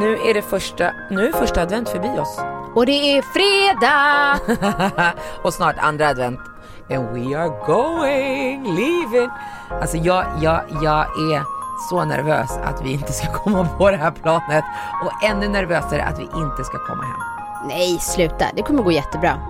Nu är det första, nu är första advent förbi oss. Och det är fredag! och snart andra advent. And we are going, leaving. Alltså jag, jag, jag är så nervös att vi inte ska komma på det här planet och ännu nervösare att vi inte ska komma hem. Nej, sluta. Det kommer gå jättebra.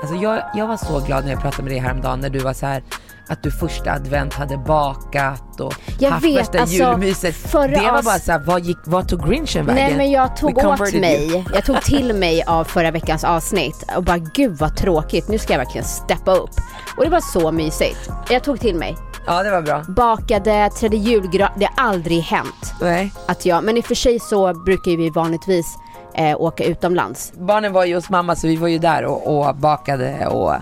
Alltså jag, jag var så glad när jag pratade med dig häromdagen när du var så här att du första advent hade bakat och Jag haft vet, värsta alltså, julmyset. Det var bara såhär, vad, gick, vad tog grinchen vägen? Nej men jag tog åt mig, you. jag tog till mig av förra veckans avsnitt och bara gud vad tråkigt, nu ska jag verkligen steppa upp. Och det var så mysigt. Jag tog till mig. Ja det var bra. Bakade, trädde julgran, det har aldrig hänt Nej. att jag, men i och för sig så brukar ju vi vanligtvis eh, åka utomlands. Barnen var ju hos mamma så vi var ju där och, och bakade och,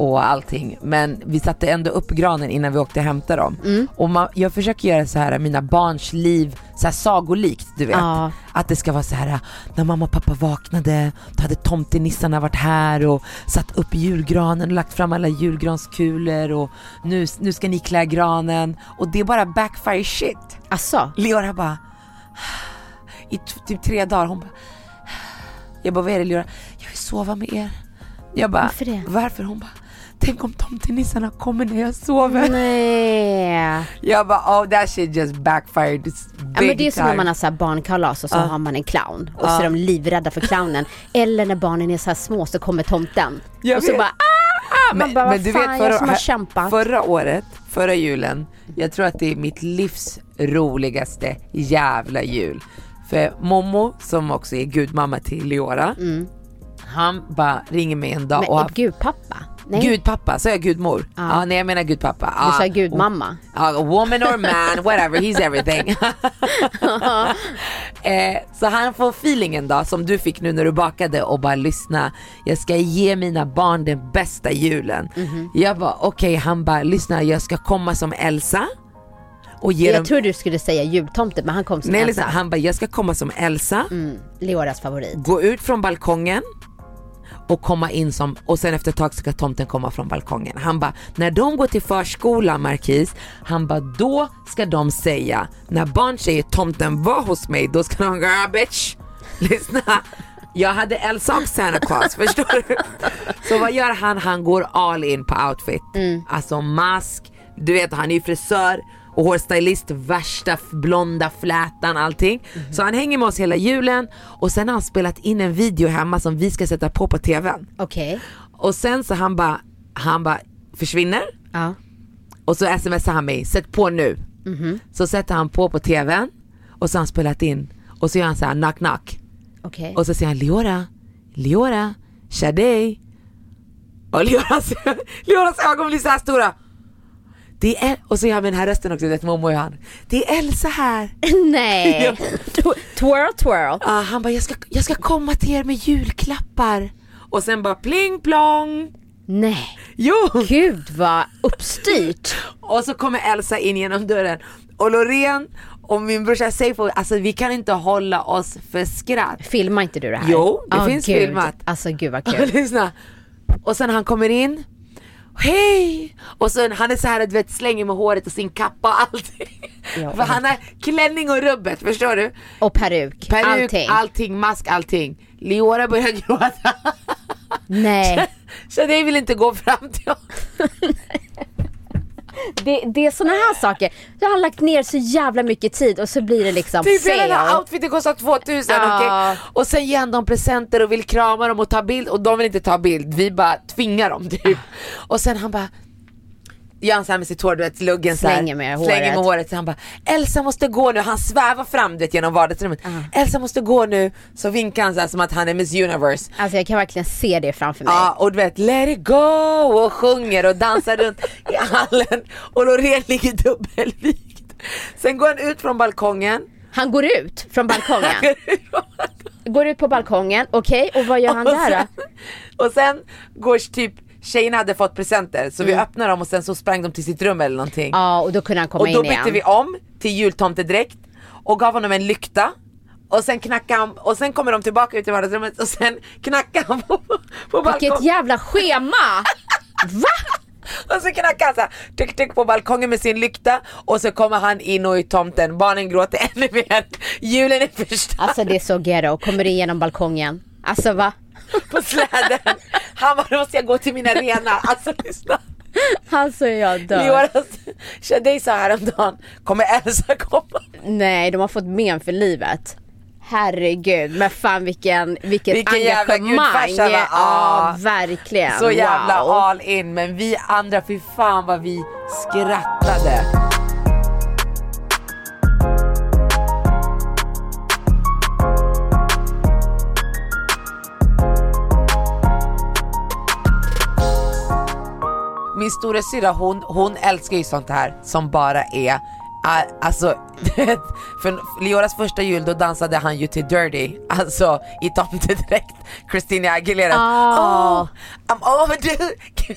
och allting. Men vi satte ändå upp granen innan vi åkte och hämtade dem. Mm. Och man, jag försöker göra så här mina barns liv så här sagolikt du vet. Ja. Att det ska vara så här när mamma och pappa vaknade, då hade tomtenissarna varit här och satt upp julgranen och lagt fram alla julgranskulor och nu, nu ska ni klä granen. Och det är bara backfire shit. Asså? Leora bara i typ tre dagar, hon bara Jag bara vad är det Leora? Jag vill sova med er. Jag bara Varför det? Varför? Hon bara Tänk om tomtenissarna kommer när jag sover. Nej. Jag bara oh that shit just backfired big Ja, men det är som när time. man har så barnkalas och så Ja. har man en clown och så Ja. är de livrädda för clownen. Eller när barnen är så här små så kommer tomten. Jag och så vet. bara ah! Man bara, vad fan, jag som har kämpat. förra året, förra julen, jag tror att det är mitt livs roligaste jävla jul. För Momo, som också är gudmamma till Leora, han bara ringer mig en dag Mm. Men och är gudpappa? Nej. Gudpappa, sa jag gudmor? Ja. Ja. nej jag menar gudpappa. Du sa Ja. gudmamma. Ja, woman or man, whatever, he's everything. eh, så han får feelingen då som du fick nu när du bakade och bara lyssna. Jag ska ge mina barn den bästa julen. Mhm. Jag bara okej, han bara lyssna jag ska komma som Elsa. Och ge dem... Jag tror du skulle säga jultomte men han kom som Nej, Elsa. lyssna, han bara jag ska komma som Elsa, Mm, Leoras favorit. gå ut från balkongen och komma in som, och sen efter ett tag ska tomten komma från balkongen. Han bara, när de går till förskolan Marquis, han bara då ska de säga, när barn säger tomten var hos mig, då ska de gå "Ah, bitch, lyssna. Jag hade Elsa och Santa Claus, förstår du? Så vad gör han? Han går all in på outfit. Alltså mask, du vet han är ju frisör och hårstylist, värsta blonda flätan allting. Så han hänger med oss hela julen och sen har han spelat in en video hemma som vi ska sätta på på tvn. Okej. Och sen så han bara, han bara försvinner Ja. och så smsar han mig, sätt på nu. Så sätter han på på tvn och så har han spelat in och så gör han så här knock knock. Okej. Och så säger han Leora, Leora, Shadej. Och Leoras, Leoras ögon blir så här stora. Det är, och så gör han med den här rösten också, vet Momo och han. Det är Elsa här. Nej. Tw- twirl twirl. Ah, han bara, jag ska, jag ska komma till er med julklappar. Och sen bara pling plong. Nej. Jo! Gud vad uppstyrt. Och så kommer Elsa in genom dörren. Och Loreen och min brorsa Seifo, alltså vi kan inte hålla oss för skratt. Filmar inte du det här? Jo, det Åh, finns gud. filmat. Alltså gud vad kul. Lyssna. Och sen han kommer in, hej! Och sen han är så här, du vet slänger med håret och sin kappa och allting. Ja. För han har klänning och rubbet, förstår du? Och peruk. Peruk, allting. allting, mask, allting. Leora börjar gråta. Nej. Så det vill inte gå fram till honom. Det, det är såna här saker. Jag har lagt ner så jävla mycket tid och så blir det liksom Typ hela den här outfiten kostar 2000 Ja. okej? Och sen ger han dem presenter och vill krama dem och ta bild och de vill inte ta bild, vi bara tvingar dem typ. Och sen han bara gör han så här med sitt hår, du vet luggen så här, Slänger med Slänger med håret. håret. Så han bara Elsa måste gå nu, han svävar fram du vet, genom vardagsrummet. Elsa måste gå nu, så vinkar han så här som att han är Miss Universe. Alltså jag kan verkligen se det framför mig. Ja och du vet let it go och sjunger och dansar runt i hallen och Loreen ligger dubbelvikt. Sen går han ut från balkongen. Han går ut från balkongen. går ut på balkongen, okej och vad gör han och där då? sen, och sen går typ Tjejerna hade fått presenter så vi öppnade dem och sen så sprang de till sitt rum eller någonting. Mm. Ja och då kunde han komma och då in bytte igen. vi om till jultomtedräkt och gav honom en lykta. Och sen knackade han, och sen kommer de tillbaka ut i vardagsrummet och sen knackade han på, på Vilket balkongen. jävla schema! Va? Och så knackade han såhär, tryck tryck på balkongen med sin lykta och så kommer han in och i tomten, barnen gråter ännu mer. Julen är förstörd Alltså det är så ghetto, kommer du igenom balkongen? Alltså va? På släden. Han bara, då måste jag gå till mina renar. Alltså lyssna. Alltså jag dör. Leoras Shadej sa häromdagen, kommer Elsa komma? Nej, de har fått men för livet. Herregud, men fan vilken, vilket Vilken jävla engagemang. Ja, Ja. verkligen. Så jävla wow. all in, men vi andra, fy fan vad vi skrattade. Min stora syra hon, hon älskar ju sånt här som bara är Ah, Alltså, för Leoras första jul då dansade han ju till Dirty, alltså i tomtedräkt, Christina Aguilera. Ah. Oh, I'm overdue.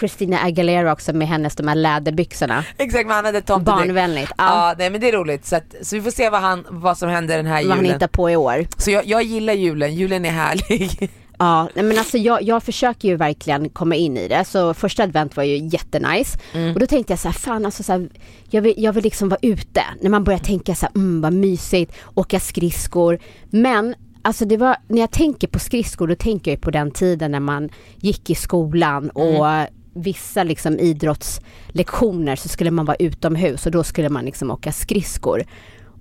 Christina Aguilera också med hennes de här läderbyxorna. Exakt, men han hade tomtedräkt. Barnvänligt, ja. Ja, nej men det är roligt så, att, så vi får se vad, han, vad som händer den här Vad han julen. hittar på i år. Så jag, jag gillar julen, julen är härlig. Ja, nej men alltså jag, jag försöker ju verkligen komma in i det. Så första advent var ju jättenice. Mm. Och då tänkte jag så här, fan alltså så här, jag, vill, jag vill liksom vara ute. När man börjar tänka så här, mm vad mysigt, åka skridskor. Men Alltså det var, när jag tänker på skridskor då tänker jag på den tiden när man gick i skolan och Mm. vissa liksom idrottslektioner så skulle man vara utomhus och då skulle man liksom åka skridskor.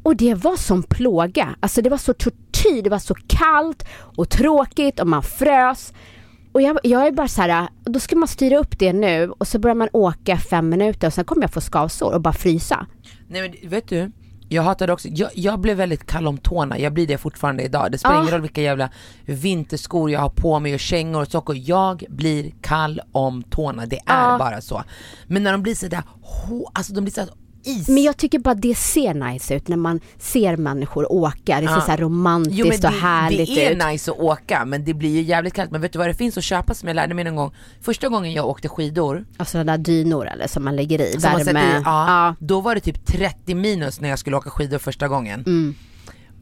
Och det var som plåga. Alltså det var så tortyr, det var så kallt och tråkigt och man frös. Och jag, jag är bara så här, då ska man styra upp det nu och så börjar man åka fem minuter och sen kommer jag få skavsår och bara frysa. nej men vet du, jag hatade också, jag, jag blev väldigt kall om tårna, jag blir det fortfarande idag. Det spelar ingen roll vilka jävla vinterskor jag har på mig och kängor och sockor, jag blir kall om tårna, det är Ja. bara så. Men när de blir sådär, alltså de blir såhär is. Men jag tycker bara det ser nice ut när man ser människor åka. Det ser Ja. så här romantiskt och härligt det är ut. nice att åka men det blir ju jävligt kallt. Men vet du vad det finns att köpa som jag lärde mig någon gång? Första gången jag åkte skidor, Alltså sådana där dynor eller som man lägger i, som värme. i, ja, Ja. då var det typ 30 minus när jag skulle åka skidor första gången.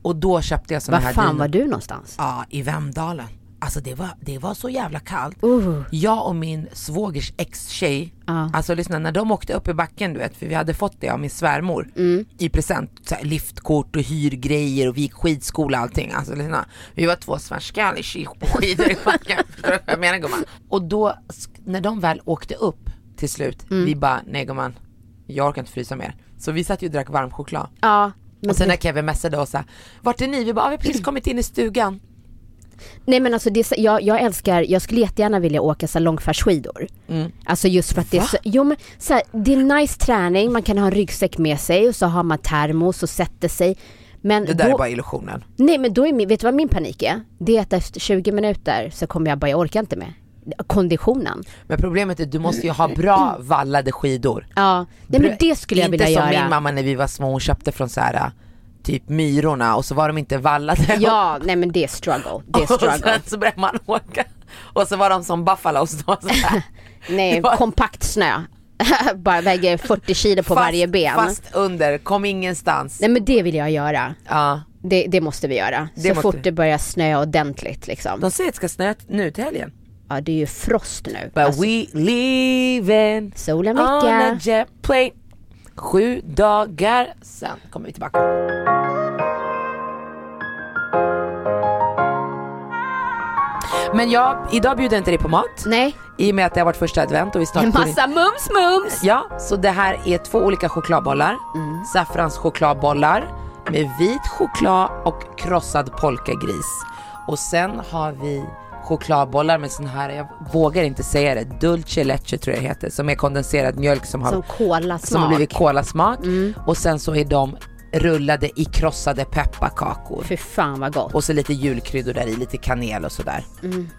Och då köpte jag såna Var här Mm. fan dynor. var du någonstans? Ja, i Vemdalen. Alltså det var, det var så jävla kallt. Uh. Jag och min svågers ex-tjej, Ja. alltså lyssna när de åkte upp i backen du vet, för vi hade fått det av min svärmor Mm. i present, så här, liftkort och hyrgrejer och vi gick skidskola och allting. Alltså lyssna, vi var två svenskar på skidor i backen, förstår du vad jag menar gumman? Och då, när de väl åkte upp till slut, Mm. vi bara, nej gumman, jag orkar inte frysa mer. Så vi satt ju och drack varm choklad. Men Och sen när Kevin messade oss, så här, vart är ni? Vi bara, ah, vi har precis kommit in i stugan. Nej men alltså det, jag, jag älskar, jag skulle jättegärna vilja åka långfärdsskidor. Mm. Alltså just för att det är så, jo men så här, det är nice träning, man kan ha en ryggsäck med sig och så har man termos och sätter sig. Men Det där då, är bara illusionen. nej men då är min, vet du vad min panik är? Det är att efter 20 minuter så kommer jag bara, jag orkar inte med. Konditionen. Men problemet är att du måste ju ha bra vallade skidor. Ja, nej men det skulle jag inte vilja som göra. min mamma när vi var små, hon köpte från så här typ Myrorna och så var de inte vallade. Ja, nej men det är struggle. Det är och struggle. sen så började man åka. Och så var de som buffalos då. Nej, var- kompakt snö. bara väger 40 kilo på fast, varje ben. Fast under, kom ingenstans. Nej men det vill jag göra. Ja. Det, det måste vi göra. Det så måste fort det börjar snöa ordentligt liksom. De säger att det ska snöa nu till helgen. Ja det är ju frost nu. But Alltså, we leaving solen on a jet plane. Sju dagar sen kommer vi tillbaka. Men jag, idag bjuder jag inte dig på mat. Nej, I och med att det har varit första advent och vi snart en massa mums mums. Ja, så det här är två olika chokladbollar. Mm. Saffranschokladbollar med vit choklad och krossad polkagris. Och sen har vi chokladbollar med sån här, jag vågar inte säga det, dulce leche tror jag det heter, som är kondenserad mjölk som har, Som kolasmak. som har blivit kolasmak. Mm. Och sen så är de rullade i krossade pepparkakor. Fy fan vad gott. Och så lite julkryddor där i, lite kanel och sådär. Mm.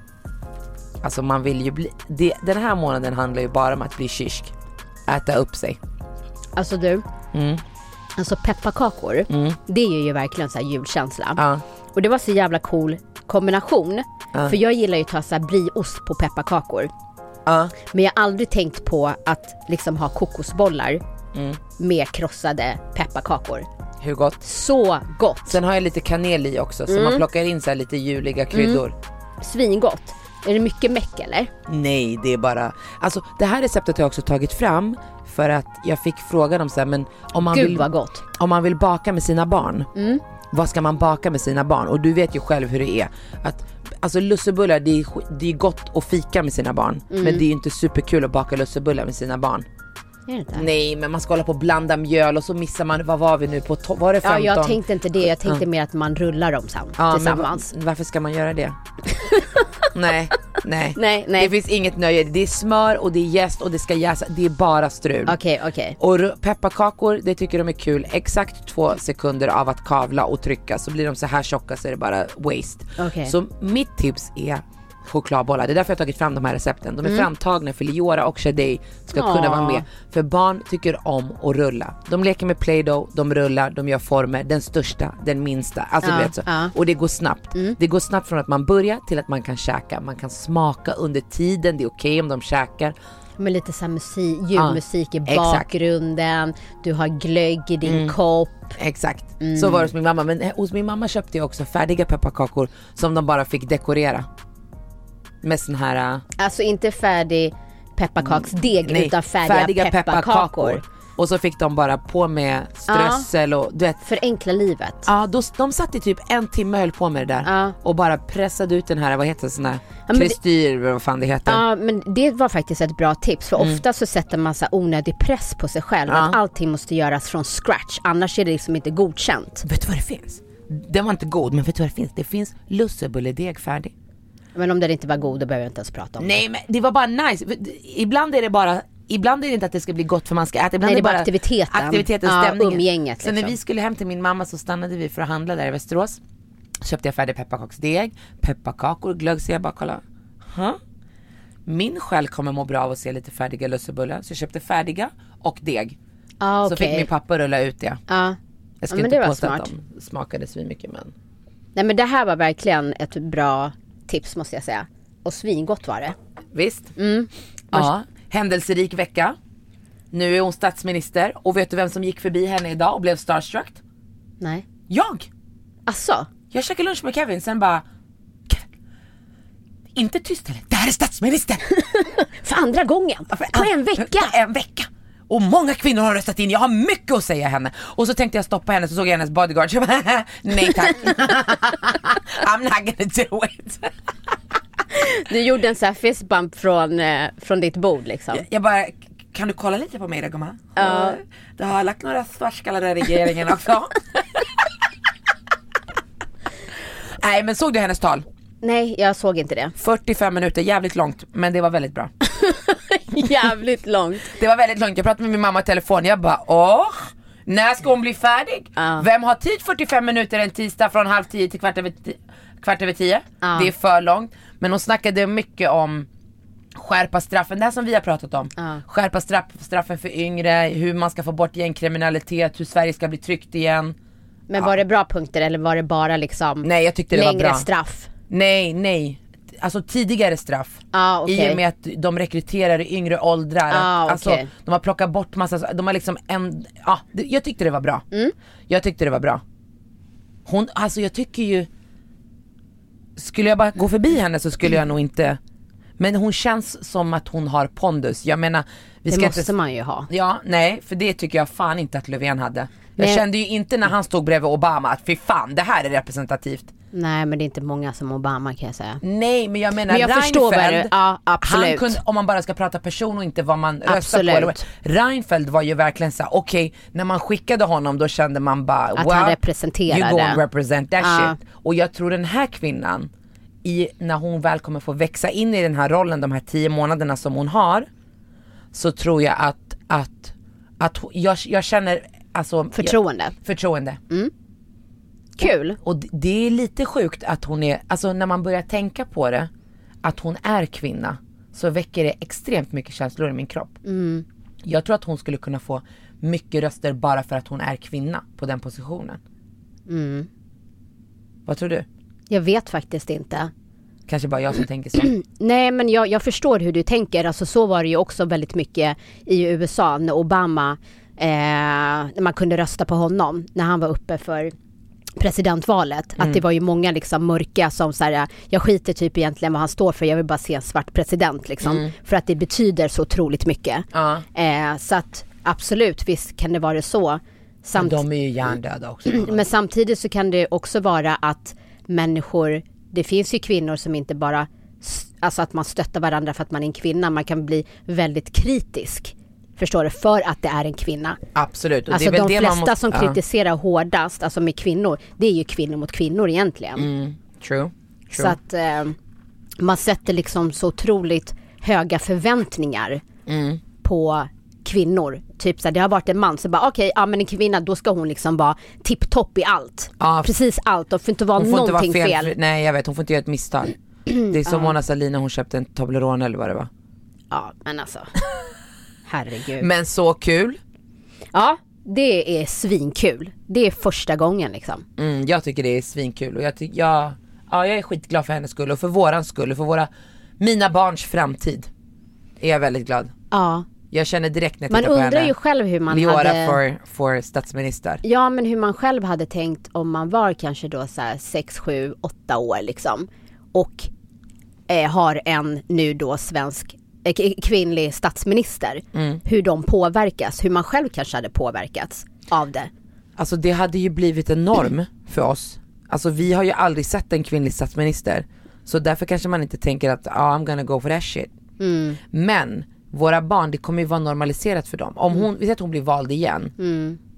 Alltså man vill ju bli, det, den här månaden handlar ju bara om att bli kysk. Äta upp sig. Alltså du, Mm. alltså pepparkakor, det ger ju verkligen så här julkänsla. Ja. Och det var så jävla cool kombination. Ja. För jag gillar ju att ta så brieost på pepparkakor. Ja. Men jag har aldrig tänkt på att liksom ha kokosbollar Mm. med krossade pepparkakor. Hur gott? Så gott! Sen har jag lite kanel i också så man plockar in så lite juliga kryddor. Svingott. Är det mycket meck eller? Nej det är bara, alltså det här receptet har jag också tagit fram för att jag fick frågan om så här, men om man, Gud vill, vad gott. om man vill baka med sina barn, Mm. Vad ska man baka med sina barn? Och du vet ju själv hur det är. Att, alltså lussebullar det är, det är gott att fika med sina barn, Mm. men det är ju inte superkul att baka lussebullar med sina barn. Nej men man ska hålla på och blanda mjöl och så missar man, vad var vi nu på, var det 15? Ja, jag tänkte inte det. Jag tänkte mer att man rullar dem sam- Ja, men tillsammans. va- varför ska man göra det? nej, nej. Nej, nej. Det finns inget nöje. Det är smör och det är jäst och det ska jäsa. Det är bara strul. Okej, okej. Och ru- pepparkakor, det tycker de är kul. Exakt två sekunder av att kavla och trycka så blir de så här tjocka så är det bara waste. Okej. Så mitt tips är chokladbollar. Det är därför jag har tagit fram de här recepten. De är framtagna för Liora och Shadej ska kunna Mm. Åh. vara med. För barn tycker om att rulla. De leker med Play-Doh, de rullar, de gör former. Den största, den minsta. Alltså Ja, du vet så. ja. Och det går snabbt. Det går snabbt från att man börjar till att man kan käka. Man kan smaka under tiden, det är okej om de käkar. Med lite så här musik, julmusik i exakt. bakgrunden. Du har glögg i din Mm. kopp. Exakt, Mm. så var det hos min mamma. Men eh, hos min mamma köpte jag också färdiga pepparkakor som de bara fick dekorera. Med sån här, äh, Alltså inte färdig pepparkaksdeg utan färdiga, pepparkakor. Och så fick de bara på med strössel och du vet. Förenkla livet. Ja, då, de satt i typ en timme och höll på med det där. Ja. Och bara pressade ut den här, vad heter det, sån här det- kristyr, vad fan det heter. Ja men det var faktiskt ett bra tips för ofta så sätter man så onödig press på sig själv Mm. Ja. att allting måste göras från scratch annars är det liksom inte godkänt. Vet du vad det finns? Den var inte god, men vet du vad det finns? Det finns lussebulledeg färdig. Men om den inte var god då behöver jag inte ens prata om det. Nej men det var bara nice. Ibland är det bara Ibland är det inte att det ska bli gott för man ska äta, ibland Nej, är det är bara aktiviteten. aktiviteten, Ja, stämningen. umgänget, Så när liksom. vi skulle hem till min mamma så stannade vi för att handla där i Västerås. Köpte jag färdig pepparkaksdeg, pepparkakor, glögg, så jag bara kolla. Huh? Min själ kommer må bra av att se lite färdiga lussebullar. Så jag köpte färdiga och deg. Ja Så fick min pappa rulla ut det. Ja. Jag ska Ja, inte det påstå att de smakade svinmycket men. Nej men det här var verkligen ett bra tips måste jag säga. Och svingott var det. Visst. Mm. Ja, händelserik vecka. Nu är hon statsminister och vet du vem som gick förbi henne idag och blev starstruck? Nej. Jag! Asså? Jag käkade lunch med Kevin, sen bara "Kevin, Inte tyst heller, det här är statsministern! För andra gången? På en vecka? På en vecka! Och många kvinnor har röstat in, jag har mycket att säga henne. Och så tänkte jag stoppa henne så såg jag hennes bodyguard, så jag bara, nej tack. I'm not gonna do it. Du gjorde en sån här fistbump från, eh, från ditt bord liksom. Jag- Jag bara, kan du kolla lite på mig då gumman? Ja. Du har lagt några svartskallar i regeringen också. Nej men såg du hennes tal? Nej, jag såg inte det. 45 minuter, jävligt långt men det var väldigt bra. Jävligt långt. Det var väldigt långt, jag pratade med min mamma i telefon, jag bara åh, när ska hon bli färdig? Ja. Vem har tid 45 minuter en tisdag från halv tio till kvart över, ti- kvart över tio? Ja. Det är för långt. Men hon snackade mycket om skärpa straffen, det här som vi har pratat om. Ja. Skärpa straff, straffen för yngre, hur man ska få bort gängkriminalitet, hur Sverige ska bli tryggt igen. Men var det bra punkter eller var det bara liksom Nej jag tyckte det var längre bra. straff? Nej, nej. Alltså tidigare straff. Ja, okej. I och med att de rekryterar i yngre åldrar. Ah, alltså, okej. de har plockat bort massa, de har liksom en, ja, det- jag tyckte det var bra. Mm. Jag tyckte det var bra. Hon, alltså jag tycker ju, skulle jag bara gå förbi henne så skulle jag nog inte, men hon känns som att hon har pondus. Jag menar, vi Det ska måste inte, man ju ha. Ja, nej, för det tycker jag fan inte att Löfven hade. Jag kände ju inte när han stod bredvid Obama att fy fan, det här är representativt. Nej men det är inte många som Obama kan jag säga. Nej men jag menar Men jag Reinfeldt, förstår vad du- ja, absolut. Han kunde, om man bara ska prata person och inte vad man röstar Absolut. på. Eller, Reinfeldt var ju verkligen så här: okej när man skickade honom då kände man bara Att wow, han representerade. You go and represent that Ja. shit. Och jag tror den här kvinnan, i, när hon väl kommer få växa in i den här rollen de här tio månaderna som hon har. Så tror jag att, att, att jag, jag känner alltså Förtroende. Jag, förtroende. Kul. Och d- det är lite sjukt att hon är, alltså när man börjar tänka på det, att hon är kvinna, så väcker det extremt mycket känslor i min kropp. Jag tror att hon skulle kunna få mycket röster bara för att hon är kvinna på den positionen. Mm. Vad tror du? Jag vet faktiskt inte. Kanske bara jag som tänker så. Nej men jag, jag förstår hur du tänker. Alltså så var det ju också väldigt mycket i USA när Obama, eh, när man kunde rösta på honom när han var uppe för presidentvalet. Att det var ju många liksom mörka som så här, jag skiter typ egentligen vad han står för, jag vill bara se en svart president liksom. För att det betyder så otroligt mycket. Ja. Eh, så att absolut, visst kan det vara så. Men Samt, de är ju hjärndöda också. men samtidigt så kan det också vara att människor, det finns ju kvinnor som inte bara, alltså att man stöttar varandra för att man är en kvinna, man kan bli väldigt kritisk. Förstår du? För att det är en kvinna. Absolut. Och Alltså de flesta måste, som ja. kritiserar hårdast, alltså med kvinnor, det är ju kvinnor mot kvinnor egentligen. Mm, true. true. Så att eh, man sätter liksom så otroligt höga förväntningar Mm. på kvinnor. Typ så här, det har varit en man så bara okej, ja men en kvinna då ska hon liksom vara tipptopp i allt. Ja, Precis allt, det får inte vara Hon får inte vara någonting fel, fel. nej jag vet hon får inte göra ett misstag. Det är som Mona Sahlin när hon köpte en Toblerone eller vad det var. Ja men alltså. Herregud. Men så kul. Ja, det är svinkul. Det är första gången liksom. Mm, jag tycker det är svinkul och jag, ty- jag, ja, jag är skitglad för hennes skull och för våran skull och för våra, mina barns framtid. Är jag väldigt glad. Ja. Jag känner direkt när jag Man tittar på undrar henne. ju själv hur man Leora hade... för, för statsminister. Ja men hur man själv hade tänkt om man var kanske då så här 6, 7, 8 år liksom. Och eh, har en nu då svensk eh, kvinnlig statsminister. Mm. Hur de påverkas, hur man själv kanske hade påverkats av det. Alltså det hade ju blivit en norm för oss. Alltså vi har ju aldrig sett en kvinnlig statsminister. Så därför kanske man inte tänker att ah, I'm gonna go for that shit. Mm. Men våra barn, det kommer ju vara normaliserat för dem. Om Mm. hon, vi säger att hon blir vald igen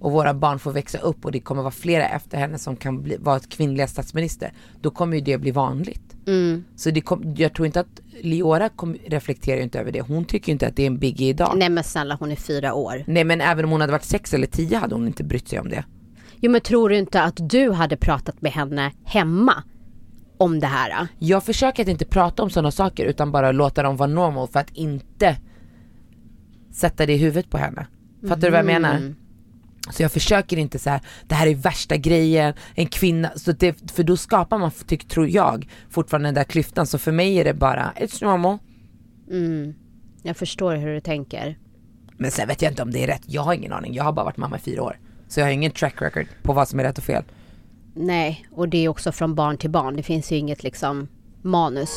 och våra barn får växa upp och det kommer vara flera efter henne som kan bli, vara ett kvinnliga statsminister. Då kommer ju det bli vanligt. Mm. Så det kom, jag tror inte att Leora kom, reflekterar inte över det. Hon tycker inte att det är en biggie idag. Nej. Nej men snälla hon är fyra år. men även om hon hade varit sex eller tio hade hon inte brytt sig om det. Jo men tror du inte att du hade pratat med henne hemma om det här? Jag försöker att inte prata om sådana saker utan bara låta dem vara normal för att inte sätta det i huvudet på henne. Fattar du vad jag menar? Så jag försöker inte så här, det här är värsta grejen, en kvinna, så det, för då skapar man, tyck, tror jag, fortfarande den där klyftan. Så för mig är det bara, it's normal. Mm. Jag förstår hur du tänker. Men sen vet jag inte om det är rätt, jag har ingen aning, jag har bara varit mamma i fyra år. Så jag har ingen track record på vad som är rätt och fel. Nej, och det är också från barn till barn. Det finns ju inget liksom manus.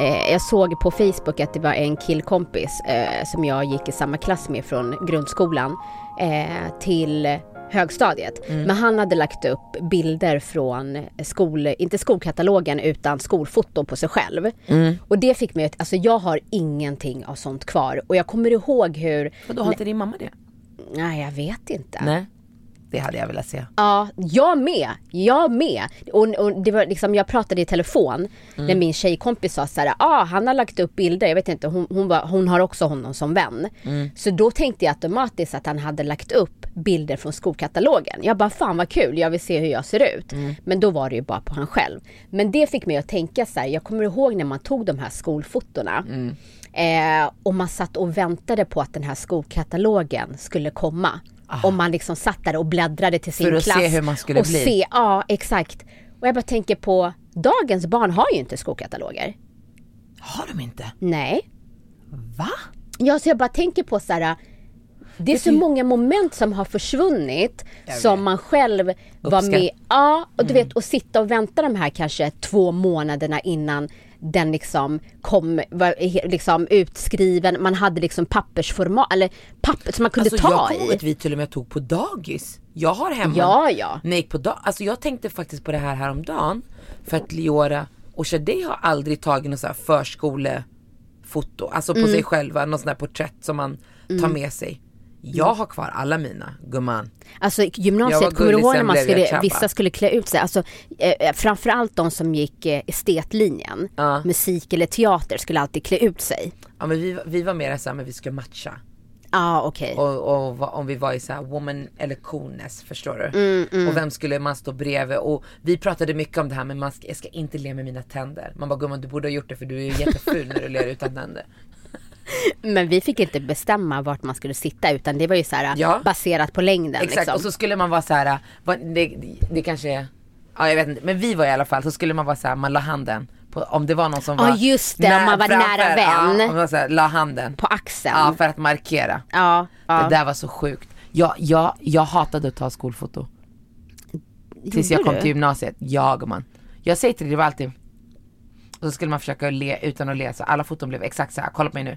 Eh, jag såg på Facebook att det var en killkompis eh, som jag gick i samma klass med från grundskolan eh, till högstadiet. Men han hade lagt upp bilder från skol, inte skolkatalogen utan skolfoton på sig själv. Och det fick mig att, alltså jag har ingenting av sånt kvar. Och jag kommer ihåg hur, Och då har inte din mamma det? nej jag vet inte. Nej. Det hade jag velat se. Ja, jag med. Jag med. Och, och det var liksom, jag pratade i telefon när min tjejkompis sa så här, ah, han har lagt upp bilder, jag vet inte, hon, hon, var, hon har också honom som vän. Så då tänkte jag automatiskt att han hade lagt upp bilder från skolkatalogen. Jag bara, fan vad kul, jag vill se hur jag ser ut. Men då var det ju bara på han själv. Men det fick mig att tänka så här, jag kommer ihåg när man tog de här skolfotona. Eh, och man satt och väntade på att den här skolkatalogen skulle komma. Och man liksom satt där och bläddrade till sin För att se klass. hur man skulle och bli. Se, ja, exakt. Och jag bara tänker på, dagens barn har ju inte skolkataloger. Har de inte? Nej. Va? Ja, så jag bara tänker på så här. Det är så många moment som har försvunnit som man själv var Uppskatt- Mm. med. Ja, och du vet, och sitta och vänta de här kanske två månaderna innan den liksom kom, var liksom utskriven. Man hade liksom pappersformat, eller papper som man kunde Alltså jag ta kommer ihåg att i. vi till och med tog på dagis. Jag har hemma. Ja, ja. Nej, på dag, alltså jag tänkte faktiskt på det här häromdagen. För att Leora och Shadej har aldrig tagit något så här förskolefoto. Alltså Mm. på sig själva, något sånt här porträtt som man tar med sig. Jag har kvar alla mina, gumman. Alltså gymnasiet, kommer du ihåg när man skulle, vissa skulle klä ut sig, alltså eh, framförallt de som gick eh, estetlinjen, Ja. musik eller teater skulle alltid klä ut sig. Ja men vi, vi var mer såhär, men vi ska matcha. Ja ah, okej. Och, och va- om vi var i så här woman eller coolness, förstår du? Mm, Och vem skulle man stå bredvid? Och vi pratade mycket om det här men man ska, jag ska inte le med mina tänder. Man bara gumman du borde ha gjort det för du är jätteful när du ler utan tänder. Men vi fick inte bestämma vart man skulle sitta utan det var ju så här Ja. baserat på längden. Exakt, liksom. och så skulle man vara så här, det, det kanske är, ja jag vet inte, men vi var i alla fall, så skulle man vara så här, man la handen på, om det var någon som Ja, var just det, om man var nära vän. Ja, om man så här, la handen. På axeln. Ja, för att markera. ja, ja. Det där var så sjukt. Jag, jag, jag hatade att ta skolfoto. Tills jag Gjorde kom du? till gymnasiet. Jag man. Jag säger till dig, det var alltid och så skulle man försöka le utan att le så alla foton blev exakt så här. kolla på mig nu.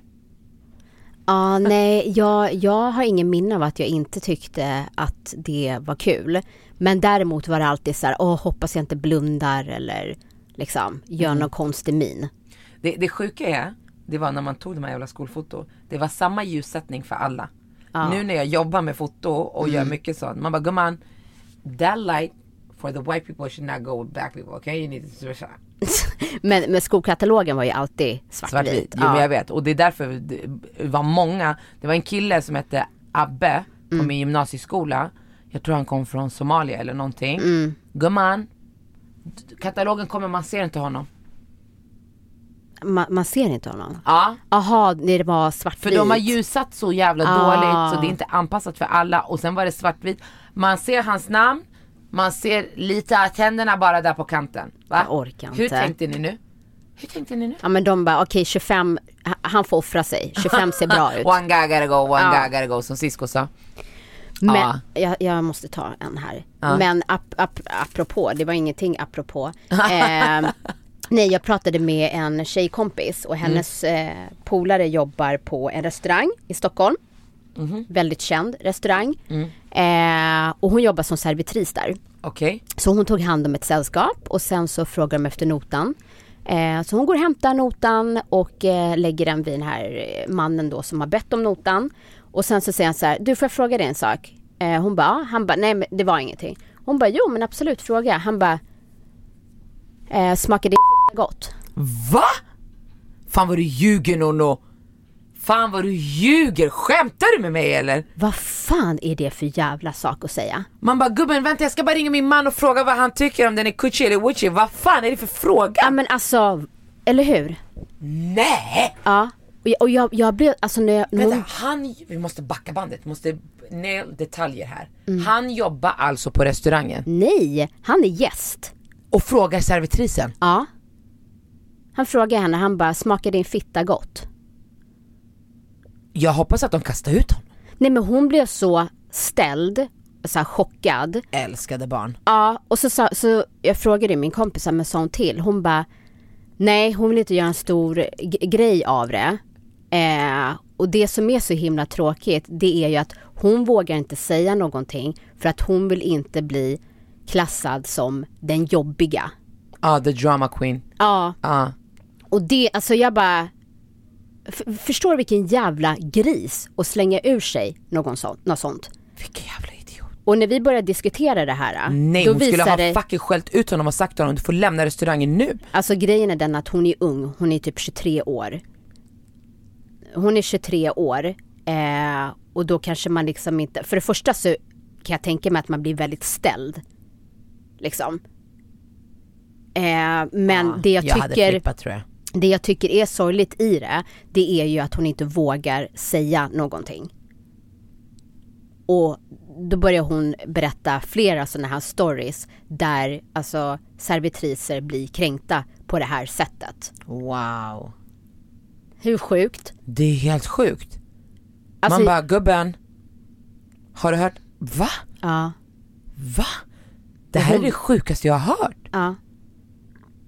Ja, nej, jag, jag har ingen minne av att jag inte tyckte att det var kul. Men däremot var det alltid så här, åh, hoppas jag inte blundar eller liksom gör Mm. någon konstig min. Det, det sjuka är, det var när man tog de här jävla skolfoto, det var samma ljussättning för alla. Ja. Nu när jag jobbar med foto och gör mycket sånt, man bara gumman, that light for the white people should not go with black people, okay? You need to switch that." Men, men skolkatalogen var ju alltid svartvit. Svartvit, jo men jag vet. Och det är därför det var många, det var en kille som hette Abbe på min gymnasieskola. Jag tror han kom från Somalia eller någonting. Gumman, d- katalogen kommer, man ser inte honom. Man, man ser inte honom. Ja, Jaha, när det var svartvit. för de har ljusat så jävla Ah. dåligt så det är inte anpassat för alla. Och sen var det svartvit. Man ser hans namn, man ser lite av tänderna bara där på kanten. Va? Jag orkar Hur inte. tänkte ni nu? Hur tänkte ni nu? Ja men de bara, okej 25, h- han får offra sig. 25 ser bra ut. One guy gotta go, one Ja. guy gotta go som Cisco sa. Men, Ja. jag, jag måste ta en här. Ja. Men ap, ap, apropå, det var ingenting apropå. Eh, nej, jag pratade med en tjejkompis och hennes Mm. eh, polare jobbar på en restaurang i Stockholm. Mhm. Väldigt känd restaurang. Mm. Eh, och hon jobbar som servitris där. Okej. Så hon tog hand om ett sällskap och sen så frågar de efter notan. Eh, så hon går och hämtar notan och eh, lägger den vid den här eh, mannen då som har bett om notan. Och sen så säger han så här, du får jag fråga dig en sak? Eh, hon bara, han bara, nej men det var ingenting. Hon bara, jo men absolut fråga. Han bara, eh, smakar det gott? Va? Fan vad du ljuger Nono. Fan vad du ljuger, skämtar du med mig eller? Vad fan är det för jävla sak att säga? Man bara gubben vänta jag ska bara ringa min man och fråga vad han tycker om den är kuchi eller wuchi. Vad fan är det för fråga? Ja men alltså, eller hur? Nej! Ja. Och jag, och jag, jag blev, alltså när jag, Vänta, han, vi måste backa bandet, måste nail detaljer här. Mm. Han jobbar alltså på restaurangen nej, han är gäst. och frågar servitrisen. Ja. Han frågar henne, han bara, smakar din fitta gott? Jag hoppas att de kastar ut honom. Nej men hon blev så ställd, så här chockad. Älskade barn. Ja, och så, sa, så jag frågade min kompis, men sa hon till? Hon bara, nej hon vill inte göra en stor grej av det. Eh, och det som är så himla tråkigt, det är ju att hon vågar inte säga någonting för att hon vill inte bli klassad som den jobbiga. Ja, the drama queen. Ja, Ja. och det, alltså jag bara Förstår vilken jävla gris att slänga ur sig någon sånt, något sånt. Vilken jävla idiot. Och när vi började diskutera det här. Nej hon skulle ha det, fucking skällt ut honom och sagt till honom du får lämna restaurangen nu. Alltså grejen är den att hon är ung, hon är typ 23 år. Hon är 23 år. Eh, och då kanske man liksom inte, för det första så kan jag tänka mig att man blir väldigt ställd. Liksom. Eh, men det jag, jag hade tycker flippat tror jag. Det jag tycker är sorgligt i det, det är ju att hon inte vågar säga någonting. Och då börjar hon berätta flera sådana här stories där alltså servitriser blir kränkta på det här sättet. Wow. Hur sjukt? Det är helt sjukt. Alltså, Man bara gubben, har du hört? Va? Ja, Va? Det här är det sjukaste jag har hört. ja.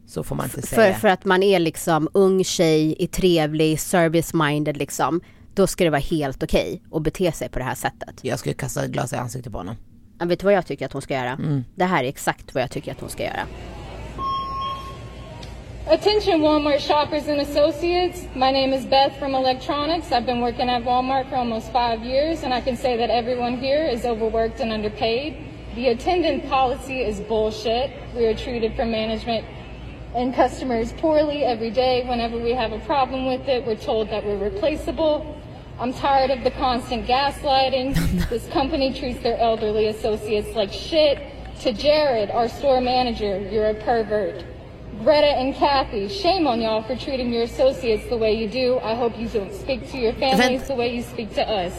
Så får man inte För, säga. för att man är liksom ung tjej, är trevlig, service-minded liksom. Då ska det vara helt okej att bete sig på det här sättet. Jag skulle kasta ett glas i ansiktet på honom. Ja, vet du vad jag tycker att hon ska göra? Mm. Det här är exakt vad jag tycker att hon ska göra. Attention Walmart shoppers and associates. My name is Beth from Electronics. I've been working at Walmart for almost five years, and I can say that everyone here is overworked and underpaid. The attendant policy is bullshit. We are treated from management and customers poorly every day. Whenever we have a problem with it, we're told that we're replaceable. I'm tired of the constant gaslighting. this company treats their elderly associates like shit. To Jared, our store manager, you're a pervert. Greta and Kathy, shame on y'all for treating your associates the way you do. I hope you don't speak to your families the way you speak to us.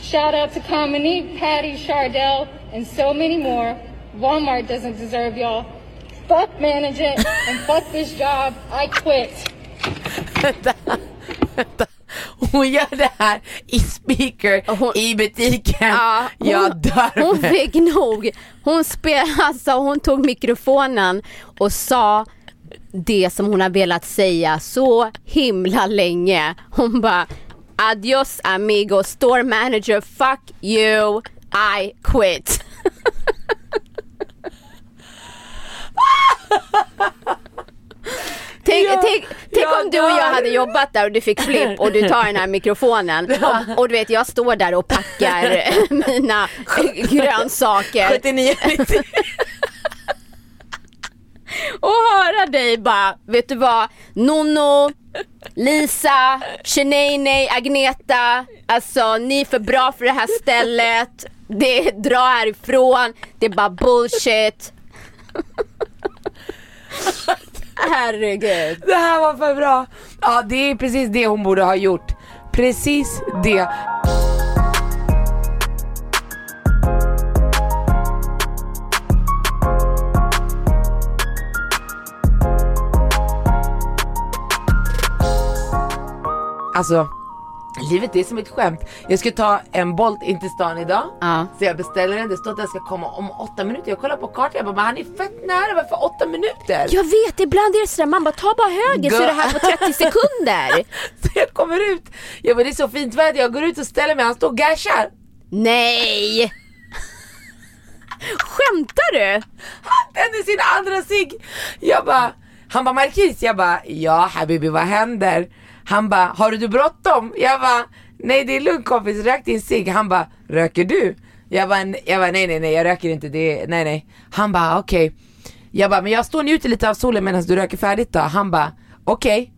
Shout out to Cominique, Patty, Chardell, and so many more. Walmart doesn't deserve y'all. Fuck management and fuck this job. I quit. Hon gör det här i speaker Hon- i butiken. Ja, hon, jag dör hon fick nog. Hon, spel, alltså, hon tog mikrofonen och sa det som hon har velat säga så himla länge. Hon bara Adios amigo, store manager, fuck you, I quit. Tänk, Ja, tänk, tänk jag om du och jag hade jobbat där och du fick flipp och du tar den här mikrofonen och, och du vet jag står där och packar mina grönsaker. 79 90. och höra dig bara, vet du vad, Nonno, Lisa, Shanae, Agneta, alltså ni är för bra för det här stället, det, dra härifrån, det är bara bullshit. Herregud. Det här var för bra. Ja det är precis det hon borde ha gjort. Precis det. Alltså, livet är som ett skämt. Jag ska ta en Bolt in till stan idag. Ja. Så jag beställer den, det står att den ska komma om åtta minuter. Jag kollar på kartan, jag bara, men han är fett nära, varför åtta minuter? Jag vet, ibland är det sådär, man bara ta bara höger så är det här på 30 sekunder. Så jag kommer ut, jag bara det är så fint väder, jag går ut och ställer mig, han står och gashar. Nej! Skämtar du? Han tänder sin andra cigg. Jag bara, han bara Marquis, jag bara ja habibi vad händer? Han bara, har du bråttom? Jag bara, nej det är lugnt kompis, rök din cigg. Han bara, röker du? Jag bara, jag bara nej nej nej jag röker inte, det nej nej. Han bara okej. Jag bara, men jag står och njuter lite av solen medan du röker färdigt då. Han bara, okej.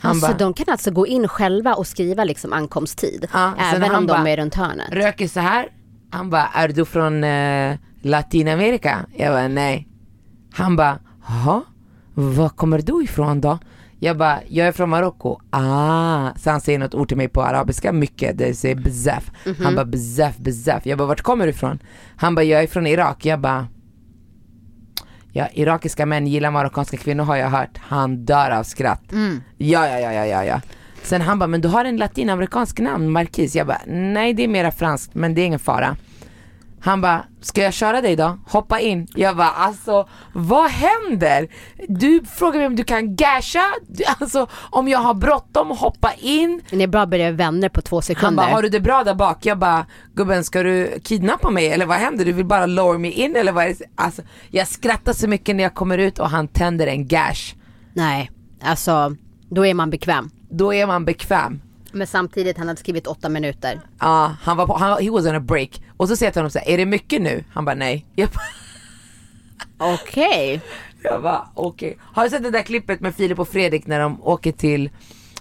Han Alltså bara, de kan alltså gå in själva och skriva liksom ankomsttid. Ja, även om de bara, är runt hörnet. röker så här. Han bara, är du från eh, Latinamerika? Jag bara, nej. Han bara, jaha, var kommer du ifrån då? Jag bara, jag är från Marocko. Ah, så han säger något ord till mig på arabiska, mycket, det säger bezaf. Han bara, bezaf, bezaf. Jag bara, vart kommer du ifrån? Han bara, jag är från Irak. Jag bara, ja, irakiska män gillar marockanska kvinnor har jag hört. Han dör av skratt. Ja, ja, ja, ja, ja, ja. Sen han bara, men du har en latinamerikansk namn, Marquis. Jag bara, nej det är mera franskt, men det är ingen fara. Han bara, ska jag köra dig då? Hoppa in. Jag bara, alltså vad händer? Du frågar mig om du kan gasha, alltså om jag har bråttom, hoppa in. Ni är bra började vänner på två Han sekunder. bara, har du det bra där bak? Jag bara, gubben ska du kidnappa mig eller vad händer? Du vill bara lower me in eller vad är det? Alltså, jag skrattar så mycket när jag kommer ut och han tänder en gash. Nej, alltså då är man bekväm. Då är man bekväm. Men samtidigt, han hade skrivit åtta minuter. Ja, han var på, han, he was on a break. Och så säger jag till honom så här, är det mycket nu? Han bara nej. Okej. Jag bara okej. Har du sett det där klippet med Filip och Fredrik när de åker till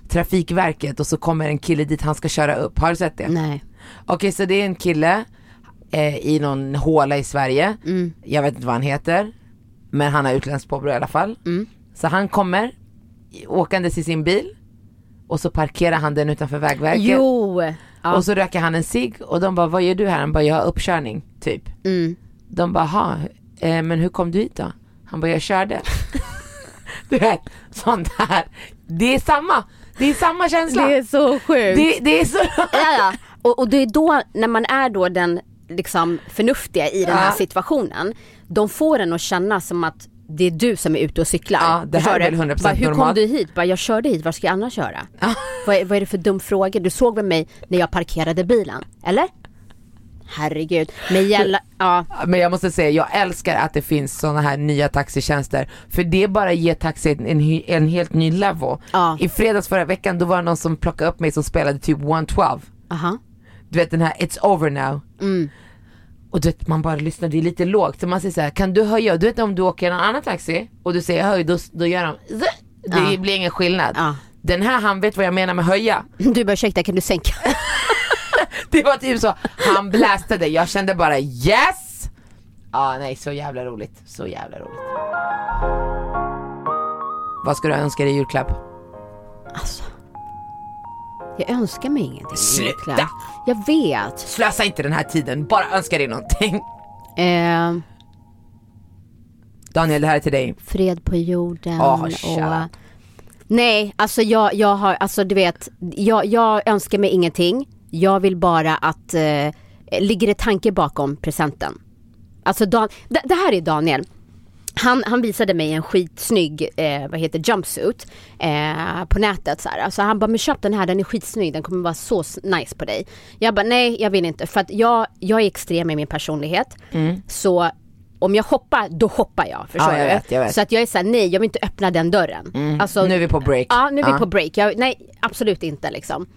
Trafikverket och så kommer en kille dit han ska köra upp? Har du sett det? Nej. Okej så det är en kille eh, i någon håla i Sverige. Jag vet inte vad han heter. Men han har utländskt påbrå i alla fall. Så han kommer åkandes i sin bil. Och så parkerar han den utanför Vägverket. Jo. Ja. Och så röker han en cigg och de bara, vad gör du här? Han bara, jag har uppkörning, typ. Mm. De bara, "Ha, eh, men hur kom du hit då? Han bara, jag körde. du vet, sånt här. Det är samma, det är samma känsla. Det är så sjukt. det, det är så... Ja, ja. Och, och det är då, när man är då den liksom förnuftiga i den här Ja. situationen, de får en att känna som att det är du som är ute och cyklar. Ja, det här är du? väl 100% Bara, Hur kom normalt. du hit? Bara, jag körde hit, var ska jag annars köra? Vad, är, vad är det för dum fråga? Du såg väl mig när jag parkerade bilen? Eller? Herregud. Men gälla, ja. Men jag måste säga, jag älskar att det finns såna här nya taxitjänster. För det bara ger taxi en, en helt ny level. Ja. I fredags förra veckan då var det någon som plockade upp mig som spelade typ 112. Aha. Du vet den här It's over now. Mm. Och du vet man bara lyssnar, det är lite lågt. Så man säger så här, kan du höja? Du vet om du åker en annan taxi och du säger höj, då, då gör de zzz. Det Ja. blir ingen skillnad. Ja. Den här han vet vad jag menar med höja. Du bara ursäkta kan du sänka? Det var typ så, han blastade, jag kände bara yes! Ja nej så jävla roligt, så jävla roligt. Vad ska du önska dig i julklapp? Alltså. Jag önskar mig ingenting. Sluta! Jag vet. Slösa inte den här tiden, bara önska dig någonting. Eh, Daniel, det här är till dig. fred på jorden shut och... Nej, alltså jag, jag har, alltså du vet, jag, jag önskar mig ingenting. Jag vill bara att, eh, ligger det tanke bakom presenten? Alltså Dan, det, det här är Daniel. Han, han visade mig en skitsnygg, eh, vad heter jumpsuit eh, på nätet så här. Alltså han bara, men köp den här, den är skitsnygg, den kommer vara så nice på dig. Jag bara, nej jag vill inte för att jag, jag är extrem i min personlighet. Så om jag hoppar, då hoppar jag. Förstår Mm. Ja, jag vet, jag vet. Så att jag är såhär, nej jag vill inte öppna den dörren. Alltså, Nu är vi på break. Ja, nu är vi Ja. på break. Jag, nej, absolut inte liksom.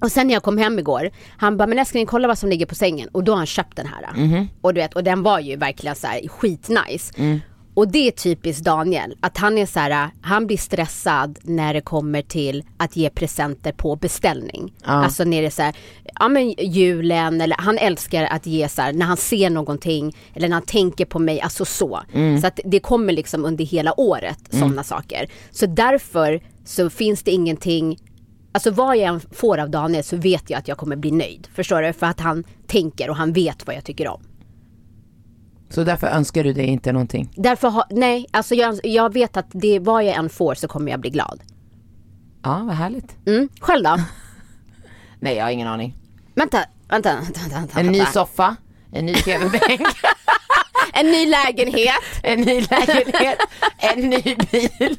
Och sen när jag kom hem igår, han bara, men älskling kolla vad som ligger på sängen. Och då har han köpt den här. Mhm. Och du vet, och den var ju verkligen så här skitnice. Mm. Och det är typiskt Daniel, att han är så här, han blir stressad när det kommer till att ge presenter på beställning. Alltså när det är så här, ja men julen eller han älskar att ge så här, när han ser någonting eller när han tänker på mig, alltså så. Mm. Så att det kommer liksom under hela året, sådana saker. Så därför så finns det ingenting Alltså vad jag än får av Daniel så vet jag att jag kommer bli nöjd. Förstår du? För att han tänker och han vet vad jag tycker om. Så därför önskar du dig inte någonting. Därför har, nej, alltså jag, jag vet att det, vad jag än får så kommer jag bli glad. Ja, vad härligt. Mm, själv då? Nej, jag har ingen aning. vänta, vänta, vänta, vänta, vänta. En ny soffa, en ny tv-bänk, En ny lägenhet. en ny lägenhet, en ny bil.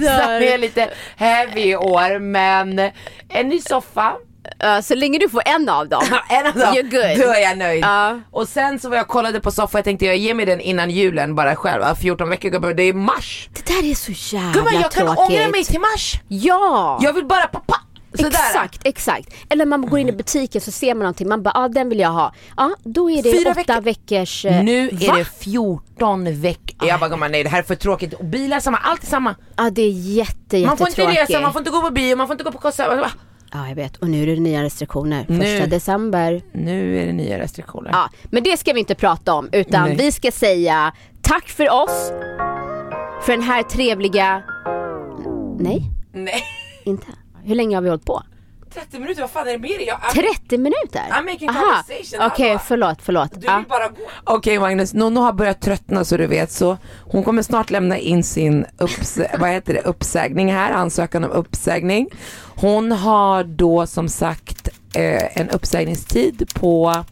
Dör. är lite heavy i år men en ny soffa, Ja, så länge du får en av dem. en av dem, You're good. då är jag nöjd. Ja. Och sen så var jag kollade på soffa, jag tänkte jag ger mig den innan julen bara själv, va? 14 veckor, gubbar, det är mars. Det där är så jävla Gumman jag kan tråkigt. ångra mig till mars. Ja! Jag vill bara pappa. Sådär. Exakt, exakt. Eller man går in i butiken så ser man någonting, man bara, ah, den vill jag ha. Ja, då är det Fyra åtta veckor. veckors... eh, Nu är va? det 14 veckor. Jag bara gumman nej det här är för tråkigt. Och bilar är samma, allt är samma. Ja det är jätte, Man får inte jättetråkigt. resa, man får inte gå på bio, man får inte gå på konsert. Ja jag vet, och nu är det nya restriktioner. Nu. Första december. Nu är det nya restriktioner. Ja, men det ska vi inte prata om utan Nej. vi ska säga tack för oss. För den här trevliga... Nej, Nej. inte. Hur länge har vi hållit på? 30 minuter, vad fan är det med dig? Jag, 30 minuter? I'm making Aha, conversation, Okej, hallå. förlåt, förlåt. du vill bara gå. Okej Magnus, Nonno har börjat tröttna så du vet så hon kommer snart lämna in sin upps vad heter det, uppsägning här, ansökan om uppsägning. Hon har då som sagt eh, en uppsägningstid på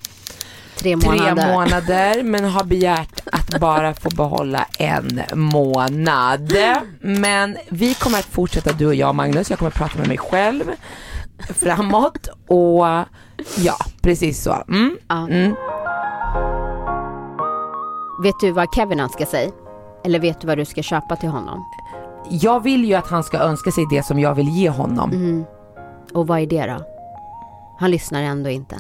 Tre månader. tre månader men har begärt att bara få behålla en månad. Men vi kommer att fortsätta du och jag Magnus, jag kommer att prata med mig själv framåt och ja, precis så. Mm. Ja. Mm. Vet du vad Kevin önskar sig? Eller vet du vad du ska köpa till honom? Jag vill ju att han ska önska sig det som jag vill ge honom. Mm. Och vad är det då? Han lyssnar ändå inte.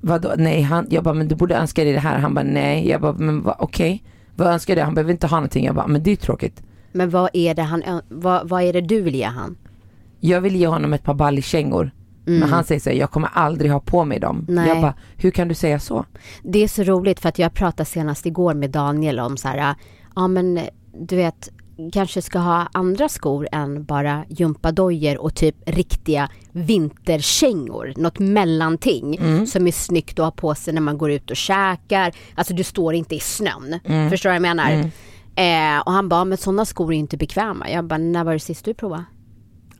Vadå? Nej, han, jag bara, men du borde önska dig det här. Han bara, nej. Jag bara, men va, okej. Vad önskar du? Han behöver inte ha någonting. Jag bara, men det är tråkigt. Men vad är det han, vad, vad är det du vill ge han? Jag vill ge honom ett par ballikängor. Men han säger så här, jag kommer aldrig ha på mig dem. Nej. Jag bara, hur kan du säga så? Det är så roligt för att jag pratade senast igår med Daniel om så här, ja men du vet, kanske ska ha andra skor än bara gympadojor och typ riktiga vinterkängor, något mellanting som är snyggt att ha på sig när man går ut och käkar. Alltså du står inte i snön, förstår du vad jag menar? Eh, och han bara, men sådana skor är inte bekväma. Jag bara, när var det sist du provade?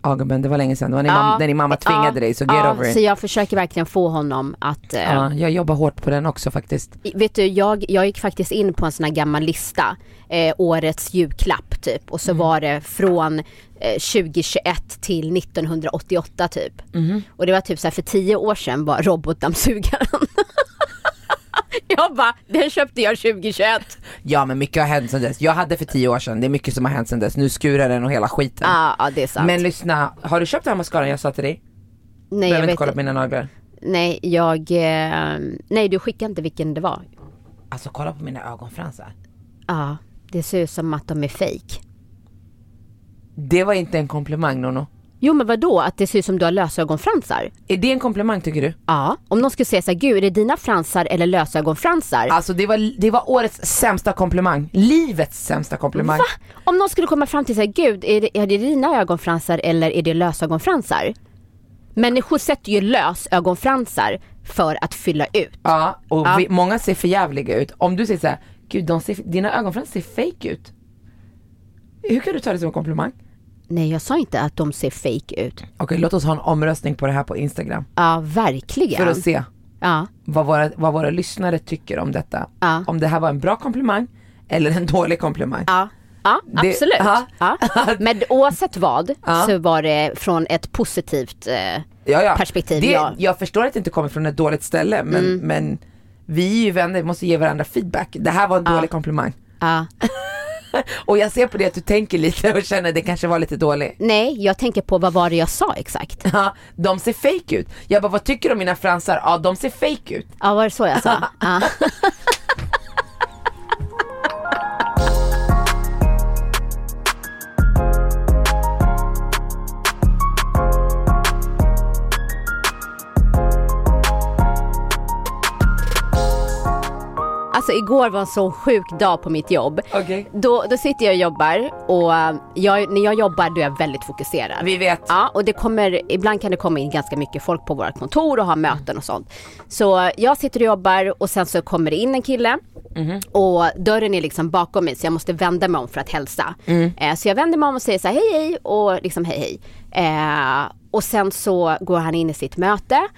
Ja gubben, det var länge sedan. Det var när, mam- när din mamma tvingade ja, dig, så get ja, over Så it. jag försöker verkligen få honom att eh, Ja, jag jobbar hårt på den också faktiskt. Vet du, jag, jag gick faktiskt in på en sån här gammal lista, eh, årets julklapp typ. Och så Mm. var det från eh, 2021 till 1988 typ. Mm-hmm. Och det var typ så här för tio år sedan var robotdammsugaren. jag bara, den köpte jag 2021. Ja men mycket har hänt sedan dess. Jag hade för tio år sedan, det är mycket som har hänt sedan dess. Nu skurar den och hela skiten. Ja, ja det är sant. Men lyssna, har du köpt den här mascaran jag sa till dig? nej, jag Behöver inte kolla på mina naglar. Nej, jag, eh, nej du skickade inte vilken det var. Alltså kolla på mina ögonfransar. Ja, det ser ut som att de är fake. Det var inte en komplimang Nono. Jo men vadå, att det ser ut som du har lösögonfransar? Är det en komplimang tycker du? Ja, om någon skulle säga så här, gud är det dina fransar eller lösögonfransar? Alltså det var, det var årets sämsta komplimang. Livets sämsta komplimang. Va? Om någon skulle komma fram till sig, gud är det, är det dina ögonfransar eller är det lösögonfransar? Människor sätter ju lösögonfransar för att fylla ut. Ja, och Ja. Vi, många ser för jävliga ut. Om du säger så här, gud de ser, dina ögonfransar ser fake ut. Hur kan du ta det som en komplimang? Nej jag sa inte att de ser fake ut. Okej, låt oss ha en omröstning på det här på Instagram. Ja verkligen. För att se Ja, vad våra, vad våra lyssnare tycker om detta. Ja. Om det här var en bra komplimang eller en dålig komplimang. ja. Ja, Det- absolut. ja. Ja. Men oavsett vad så var det från ett positivt eh, Ja, ja. perspektiv. Det, ja. Jag förstår att det inte kommer från ett dåligt ställe men, Mm. men vi är ju vänner, vi måste ge varandra feedback. Det här var en dålig komplimang. Och jag ser på det att du tänker lite och känner att det kanske var lite dåligt. Nej, jag tänker på vad var det jag sa exakt? Ja, de ser fake ut. Jag bara, vad tycker du om mina fransar? Ja, de ser fake ut. Ja, var det så jag sa? Ja. Igår var en så sjuk dag på mitt jobb. Okej. Då, då sitter jag och jobbar och eh, jag, när jag jobbar då är jag väldigt fokuserad. Vi vet. Ja, och det kommer, ibland kan det komma in ganska mycket folk på vårt kontor och ha möten och sånt. Så jag sitter och jobbar och sen så kommer det in en kille och dörren är liksom bakom mig så jag måste vända mig om för att hälsa. Eh, så jag vänder mig om och säger så här hej hej och liksom hej hej. Eh, och sen så går han in i sitt möte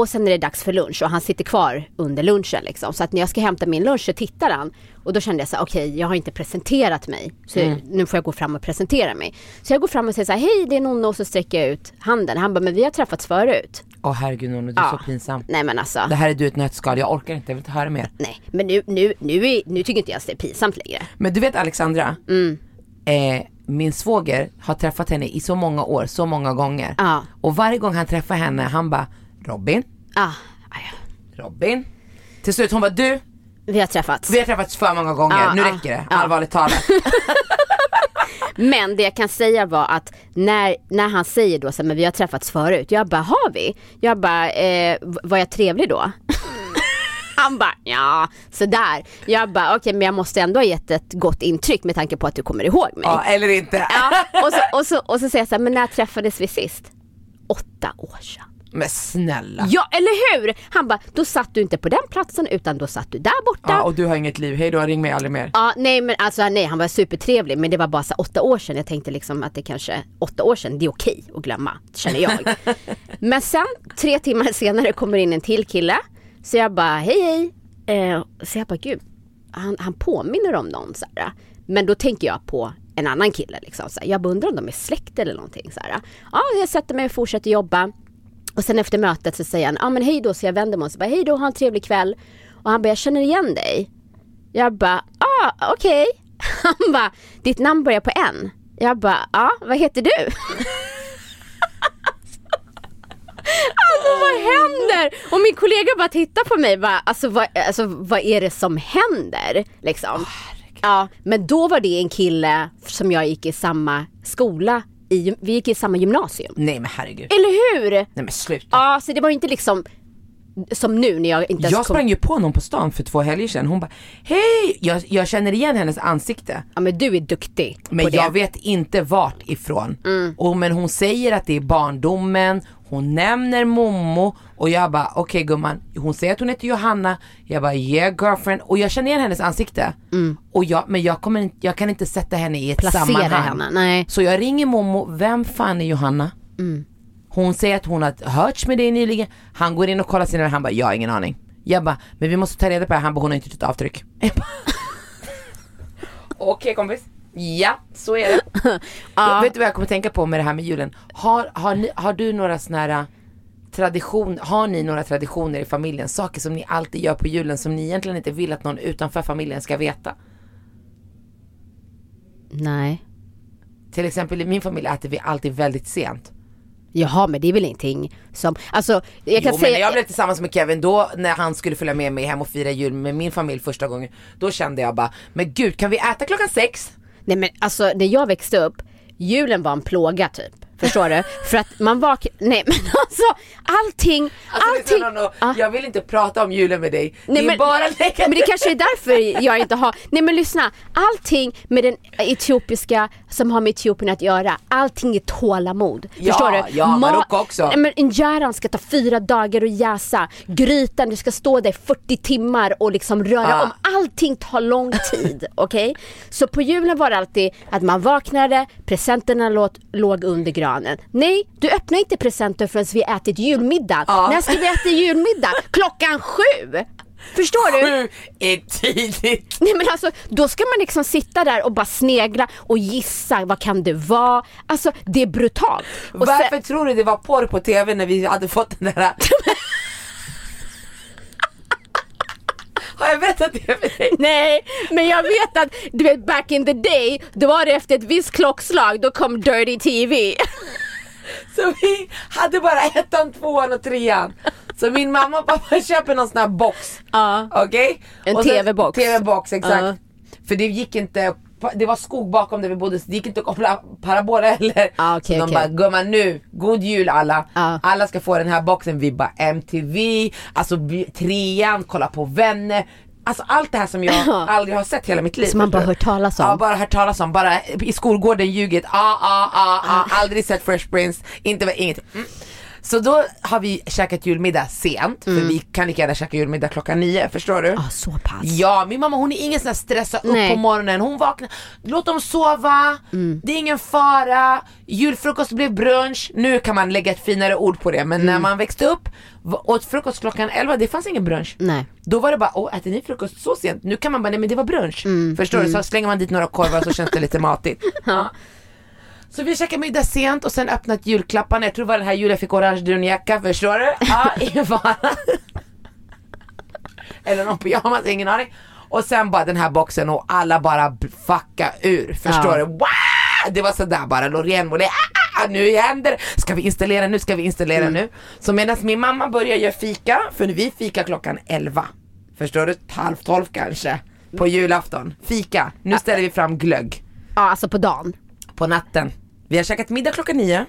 och sen är det dags för lunch och han sitter kvar under lunchen liksom. Så att när jag ska hämta min lunch så tittar han. Och då kände jag så här, okej jag har inte presenterat mig. Så nu får jag gå fram och presentera mig. Så jag går fram och säger så här, hej det är Nonno och så sträcker jag ut handen. Han bara, men vi har träffats förut. Åh herregud Nonno, du är Ja. så pinsam. Nej men alltså, Det här är du ett nötskal, jag orkar inte, jag vill inte höra mer. nej. Men nu, nu, nu, är, nu tycker inte jag ens det är pinsamt längre. Men du vet Alexandra, Mm. eh, min svåger har träffat henne i så många år, så många gånger. Ja. Och varje gång han träffar henne, han bara Robin, Ah, aj, Robin. Till slut hon bara du, vi har träffats. vi har träffats för många gånger, Ja, nu ja, räcker det, ja. allvarligt talat. Men det jag kan säga var att när, när han säger då så men vi har träffats förut. Jag bara, har vi? Jag bara, eh, var jag trevlig då? Han bara, ja sådär. Jag bara, okej men jag måste ändå ha gett ett gott intryck med tanke på att du kommer ihåg mig. ja, eller inte. Ja, och, så, och, så, och så säger jag så här, men när träffades vi sist? Åtta år sedan. Men snälla. Ja eller hur? Han bara, då satt du inte på den platsen utan då satt du där borta. Ja, och du har inget liv, hej då, ring mig aldrig mer. Ja, nej men alltså nej han var supertrevlig men det var bara så åtta år sedan. Jag tänkte liksom att det kanske, åtta år sedan, det är okej att glömma, känner jag. men sen, tre timmar senare kommer in en till kille. Så jag bara, hej hej. Eh, så jag bara, gud, han, han påminner om någon så här. Men då tänker jag på en annan kille liksom. Så här. Jag bara undrar om de är släkt eller någonting så här. Ja, jag sätter mig och fortsätter jobba. Och sen efter mötet så säger han, ja men hej då, så jag vänder mig och så bara, hej då, ha en trevlig kväll. Och han bara, jag känner igen dig. Jag bara, ah okej. Han bara, ditt namn börjar på N. Jag bara, ja ah, vad heter du? alltså vad händer? Och min kollega bara tittar på mig bara, alltså vad, alltså, vad är det som händer? Liksom. ja, men då var det en kille som jag gick i samma skola i, vi gick i samma gymnasium. Nej men herregud. Eller hur? Nej men sluta. Ja, så det var ju inte liksom som nu när jag inte ens Jag sprang ju på någon på stan för två helger sedan, hon bara Hej! Jag, jag känner igen hennes ansikte. Ja men du är duktig Men på det. Mm. jag vet inte vart ifrån. Och, men hon säger att det är barndomen, hon nämner Momo och jag bara okej gumman, hon säger att hon heter Johanna, jag bara yeah girlfriend och jag känner igen hennes ansikte. Och jag, men jag, kommer, jag kan inte sätta henne i ett Placera sammanhang. henne, nej. Så jag ringer Momo, vem fan är Johanna? Hon säger att hon har hörts med dig nyligen, han går in och kollar sina, han bara jag har ingen aning. Jag bara, men vi måste ta reda på det, han bara hon har inte gjort ett avtryck. Okej kompis, ja så är det. Ja. Vet du vad jag kommer tänka på med det här med julen? Har, har, ni, har du några såna här äh, tradition, har ni några traditioner i familjen? Saker som ni alltid gör på julen som ni egentligen inte vill att någon utanför familjen ska veta? Nej. Till exempel i min familj äter vi alltid väldigt sent. Jaha men det är väl ingenting som, alltså jag kan jo, säga men när jag blev tillsammans med Kevin då, när han skulle följa med mig hem och fira jul med min familj första gången, då kände jag bara, men gud kan vi äta klockan sex? Nej men alltså när jag växte upp, julen var en plåga typ. Förstår du? För att man vaknar, nej men alltså allting, Alltså, allting. Nono, Ah. Jag vill inte prata om julen med dig. Nej, det men, bara men det kanske är därför jag inte har, nej men lyssna, allting med den etiopiska som har med Etiopien att göra, allting är tålamod. Ja, förstår du? ja, Ma- Marocko också. Nej, men injäran ska ta fyra dagar att jäsa, grytan du ska stå där i 40 timmar och liksom röra Ja. om, allting tar lång tid. Okej? Så på julen var det alltid att man vaknade, presenterna låg, låg under granen. Nej, du öppnar inte presenter förrän vi ätit julmiddag. Ja. När ska vi äta julmiddag? Klockan sju! Förstår du? Sju är tidigt. Nej men alltså då ska man liksom sitta där och bara snegla och gissa vad kan det vara. Alltså det är brutalt. Och Varför sen, tror du det var porr på tv när vi hade fått den där Har jag berättat det för dig? nej men jag vet att du vet back in the day då var det efter ett visst klockslag då kom Dirty TV. Så vi hade bara ettan, tvåan och trean. Så min mamma och pappa köper någon sån här box. Ja. Okej? En Och sen- TV-box. TV-box exakt. Ja. För det gick inte, det var skog bakom där vi bodde så det gick inte att koppla parabola heller. Ja, okej, så de bara, gumman nu, god jul alla. Ja. Alla ska få den här boxen. Vi bara MTV, alltså trean, kolla på vänner. Alltså allt det här som jag aldrig har sett hela mitt liv. Som man bara hört talas om. Ja, bara hört talas om. Bara i skolgården ljugit. Ah, ah, ah, ah. Aldrig sett Fresh Prince. Inte, inget. Mm. Så då har vi käkat julmiddag sent. För vi kan lika gärna käka julmiddag klockan nio. Förstår du? Mm. Ja så pass. Ja, min mamma hon är ingen sån här stressa upp på morgonen. Hon vaknar, låt dem sova, Mm. det är ingen fara. Julfrukost blev brunch. Nu kan man lägga ett finare ord på det. Men Mm. när man växte upp, åt frukost klockan 11, det fanns ingen brunch. Nej. Då var det bara, åh äter ni frukost så sent? Nu kan man bara, nej men det var brunch. Mm. Förstår du? Så slänger man dit några korvar så känns det lite matigt. ja. Så vi käkade middag sent och sen öppnat julklapparna. Jag tror det var den här julen jag fick orange dunjacka, förstår du? Ja, ingen fara. Eller någon pyjamas, ingen aning. Och sen bara den här boxen och alla bara fucka ur, förstår Ja. du? Wow! Det var sådär bara, Loreen Molé, ah, ah, nu händer det. Ska vi installera nu, ska vi installera nu? Så medan min mamma börjar göra fika, för vi fikar klockan 11. Förstår du? Halv tolv kanske. På julafton. Fika. Nu ställer vi fram glögg Ja alltså på dagen. på natten. Vi har käkat middag klockan nio.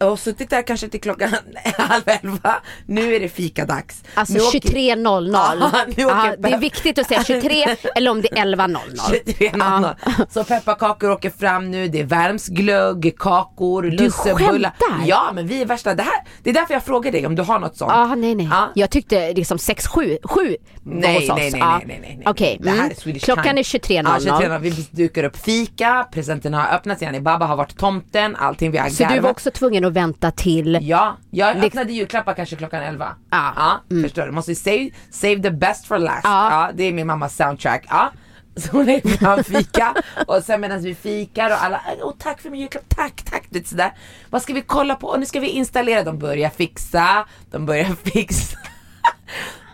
Och suttit där kanske till klockan halv elva. Nu är det fikadags. Alltså Nu åker- 23.00. Ja, nu åker Ja, det är viktigt att säga 23 eller om det är 11.00. 23.00. Så pepparkakor åker fram nu, det värms glögg, kakor, lussebullar. skämtar? Ja men vi är värsta, det, här, det är därför jag frågar dig om du har något sånt. Ja, nej nej. Ja. Jag tyckte liksom 6, 7, 7 var Nej, hos oss. nej, nej, nej, nej, nej, nej. Okej, här mm. klockan time. är 23.00. Ja, 23.00. Vi dukar upp fika, presenterna har öppnats, Janni Baba har varit tomten, allting vi har Så du var garvat. också tvungen att vänta till... Ja, jag öppnade julklappar kanske klockan 11. Ja. Mm. förstår du. Måste save, save the best for last. Ja. Ja. det är min mammas soundtrack. Ja. Så hon lägger fram fika och sen medan vi fikar och alla, åh tack för min julklapp, tack, tack. Det är sådär. Vad ska vi kolla på? Och nu ska vi installera. De börjar fixa, de börjar fixa.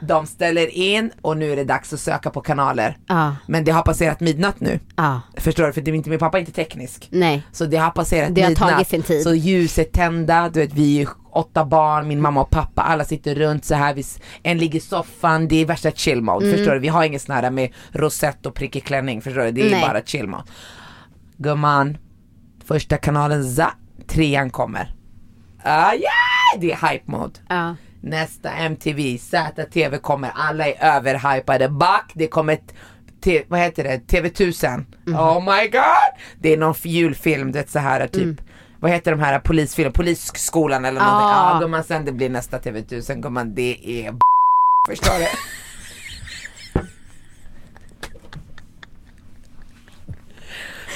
De ställer in och nu är det dags att söka på kanaler. Ja. Men det har passerat midnatt nu. Ja. Förstår du? För det är inte, min pappa är inte teknisk. Nej. Så det har passerat Det har midnatt. tagit sin tid. Så ljus är tända, du vet vi är åtta barn, min mamma och pappa, alla sitter runt så här. Vi, en ligger i soffan, det är värsta chill mode. Mm. Förstår du? Vi har ingen sån här med rosett och prickig klänning, förstår du? Det är Nej. bara chill mode. Gumman, första kanalen, za, trean kommer. Ah, yeah! Det är hype mode. Ja. Nästa MTV, ZTV kommer, alla är överhypade. Back, det kommer t- vad heter det, TV1000. Mhm. Oh my god! Det är någon julfilm, det är så här typ Vad heter de här polisfilm, polisskolan eller någonting. Mm. Ah. Ja gumman sen det blir nästa TV1000 gumman det är Förstår du?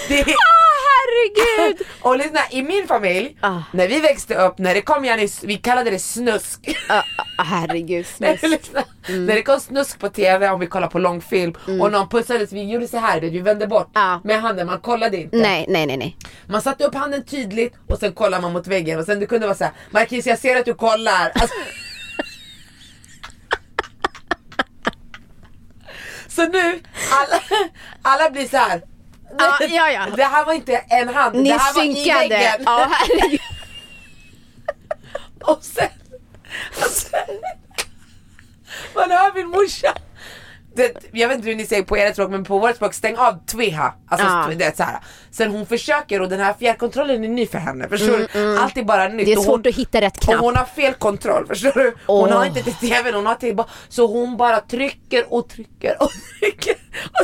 Det är, Herregud! och lyssna, i min familj, Ah. när vi växte upp, när det kom Janni, vi kallade det snusk. Ah, ah, herregud. Snusk. lyssna. Mm. När det kom snusk på TV om vi kollar på långfilm och någon pussades, vi gjorde så här, vi vände bort Ja. med handen, man kollade inte. Nej, nej, nej, nej. Man satte upp handen tydligt och sen kollar man mot väggen och sen det kunde vara så här, Marquis jag ser att du kollar. Alltså... så nu, alla, alla blir så här. Ja, ja, ja. Det här var inte en hand, Ni det här var i synkade. väggen. Ja, herregud. Och sen, och sen man hör min morsa. det, jag vet inte hur ni säger på ert språk men på vårt språk, stäng av twiha. Alltså Ja. det är så här. Sen hon försöker och den här fjärrkontrollen är ny för henne. Förstår du? Allt är bara nytt. Mm, Det är och svårt hon, att hitta rätt och knapp. hon har fel kontroll, förstår du? Hon Åh. har inte till tvn, hon har till bara, så hon bara trycker och trycker och trycker.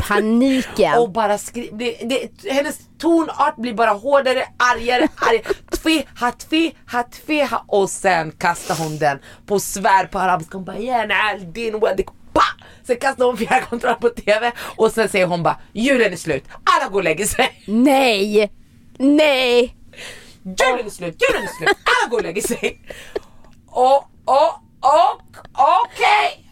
Paniken. och bara skriver, det, det, hennes tonart blir bara hårdare, argare, argare. Tfiha, tfiha, tfiha och sen kastar hon den på svär på arabiska. Hon bara gärna din wadik, pa! Sen kastar hon fjärrkontrollen på tv och sen säger hon bara julen är slut, alla går och lägger sig. Nej! Nej! Julen är slut, julen är slut, alla går och lägger sig. Och, och, och, okej.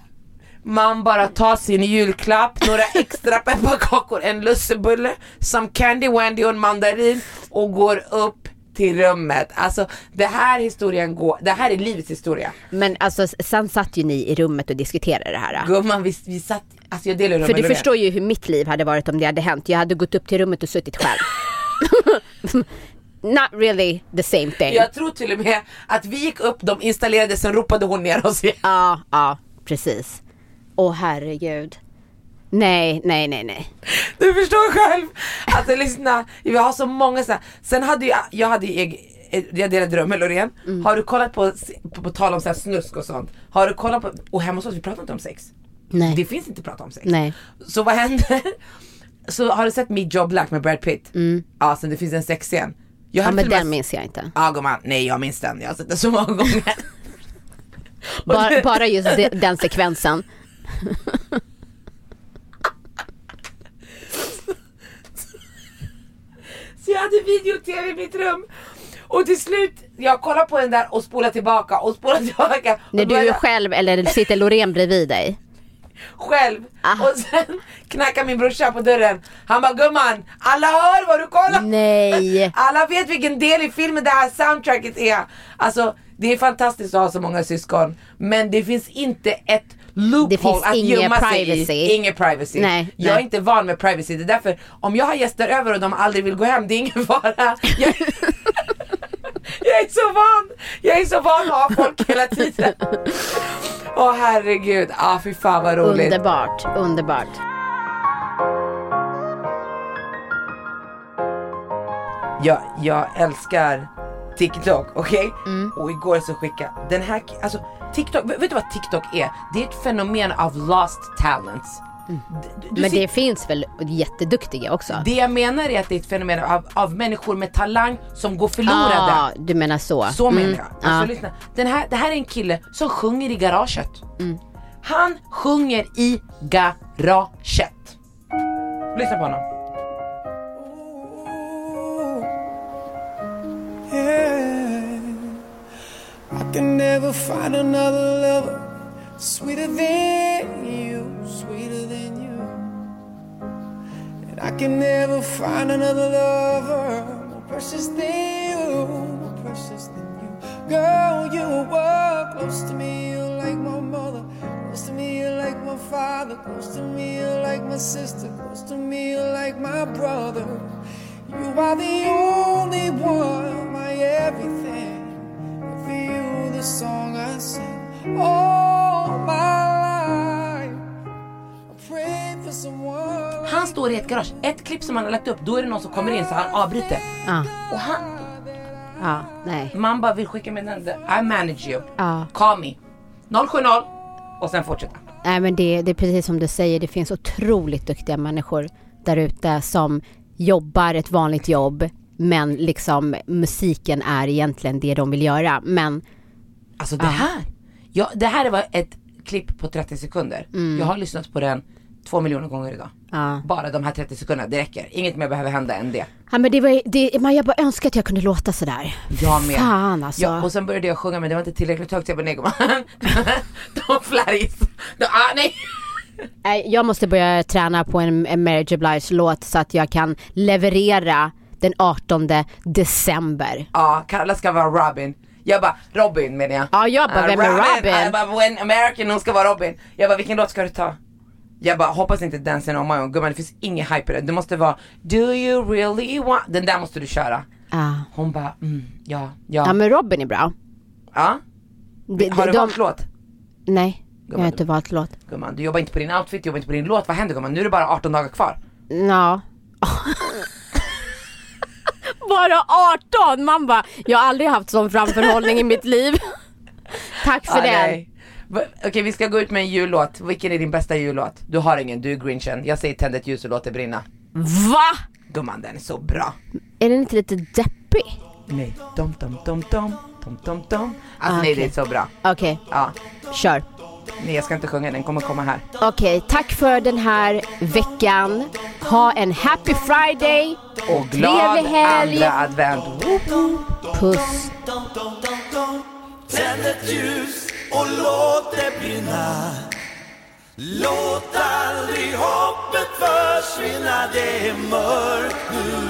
Man bara tar sin julklapp, några extra pepparkakor, en lussebulle, some candy wandy och en mandarin och går upp till rummet. Alltså det här historien går, det här är livets historia. Men alltså sen satt ju ni i rummet och diskuterade det här. Gumman vi, vi satt, alltså jag delar rum För du förstår ju hur mitt liv hade varit om det hade hänt. Jag hade gått upp till rummet och suttit själv. Not really the same thing. Jag tror till och med att vi gick upp, de installerade, sen ropade hon ner oss igen. Ja, ja, precis. Åh herregud. Nej, nej, nej, nej. Du förstår själv. Alltså lyssna, vi har så många sådana. Sen hade jag, jag hade egen, jag delade rum med Loreen. Mm. Har du kollat på, på, på tal om så snusk och sånt. Har du kollat på, och hemma hos oss vi pratar inte om sex. Nej. Det finns inte att prata om sex. Nej. Så vad händer? Så har du sett Meet Joe Black med Brad Pitt? Ja, sen det finns en sexscen. Jag Mm. Ja, men den minns jag inte. Ja gumman, nej jag minns den. Jag har sett den så många gånger. Bara, bara just de, den sekvensen. Så jag hade video-tv i mitt rum. Och till slut, jag kollar på den där och spolar tillbaka och spolar tillbaka. När du är själv eller sitter Loreen bredvid dig. själv. Ah. Och sen knackar min brorsa på dörren. Han bara gumman, alla hör vad du kollar Nej. Alla vet vilken del i filmen det här soundtracket är. Alltså det är fantastiskt att ha så många syskon. Men det finns inte ett loophole Det finns att ingen gömma sig privacy. i. Ingen privacy. Nej, jag är nej. inte van med privacy. Det är därför om jag har gäster över och de aldrig vill gå hem, det är ingen fara. Jag, jag är så van. Jag är så van att ha folk hela tiden. Åh herregud, ah fy fan vad roligt. Underbart, underbart. jag, jag älskar TikTok, okej? Mm. Och igår så skickade den här, alltså TikTok, vet du vad TikTok är? Det är ett fenomen av lost talents. Du Mm. Men det finns väl jätteduktiga också? det jag menar är att det är ett fenomen av, av människor med talang som går förlorade. Ah, du menar så. Så menar Mm, jag. Alltså, ja. lyssna. Den här, det här är en kille som sjunger i garaget. Mm. Han sjunger i garaget. Lyssna på honom. Yeah. I can never find another lover sweeter than you, sweeter than you. And I can never find another lover more precious than you, more precious than you. Girl, you were close to me, you're like my mother. Close to me, you're like my father. Close to me, you're like my sister. Close to me, you're like my brother. You are the only one, my everything. The song I sing all my life. I pray for someone. Han står i ett garage, ett klipp som han har lagt upp, då är det någon som kommer in så han avbryter. Ja, Och han, ja, nej. man bara vill skicka meddelande, I manage you. Ja. Call me. 070 och sen fortsätta. Nej men det, det är precis som du säger, det finns otroligt duktiga människor där ute som jobbar ett vanligt jobb men liksom musiken är egentligen det de vill göra. Men Alltså det här, ja, det här var ett klipp på 30 sekunder. Mm. Jag har lyssnat på den två miljoner gånger idag. Ja. Bara de här 30 sekunderna, det räcker. Inget mer behöver hända än det. Ja men det var, det, man, jag bara önskar att jag kunde låta sådär. Jag med. Fan alltså. Ja, och sen började jag sjunga men det var inte tillräckligt högt jag bara nej gumman. De flaris. De, ah, nej. Jag måste börja träna på en, en Mary J Blige låt så att jag kan leverera den 18 december. Ja, Carla ska vara Robin. Jag bara, Robin menar jag. Ja, jag bara, Ah, vem är Robin? Jag bara, when American hon ska vara Robin. Jag bara, vilken låt ska du ta? Jag bara, hoppas inte Dancing on my own. Gumman det finns ingen hype i det. Det måste vara Do you really want? Den där måste du köra. Ja. Hon bara, mm, ja, ja. Ja men Robin är bra. ja. De, Har du de, valt låt? Nej. Jag har inte valt låt. Gumman, du jobbar inte på din outfit, du jobbar inte på din låt. Vad händer gumman? Nu är det bara 18 dagar kvar. Ja. Bara 18! Man bara, jag har aldrig haft sån framförhållning i mitt liv. Tack för Ah, det. Okej vi ska gå ut med en jullåt. Vilken är din bästa jullåt? Du har ingen, du är grinchen. Jag säger tänd ett ljus och låt det brinna. Va? Gumman den är så bra. Är den inte lite deppig? Nej, dom dom dom dom, dom dom dom. Alltså Ah, nej det är så bra. Okej, Ja, kör. Nej jag ska inte sjunga, den kommer komma här. Okej, tack för den här veckan. Ha en happy friday Och glad trevlig helg. andra advent. Puss. Tänd ett ljus och låt det brinna Låt aldrig hoppet försvinna Det är mörkt nu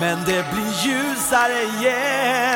Men det blir ljusare igen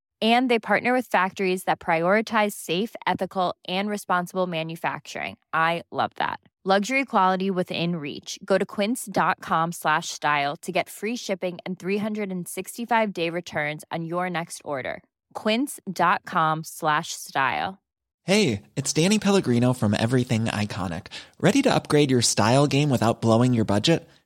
And they partner with factories that prioritize safe, ethical, and responsible manufacturing. I love that. Luxury quality within reach. Go to quince.com slash style to get free shipping and 365 day returns on your next order. Quince.com slash style. Hey, it's Danny Pellegrino from Everything Iconic. Ready to upgrade your style game without blowing your budget?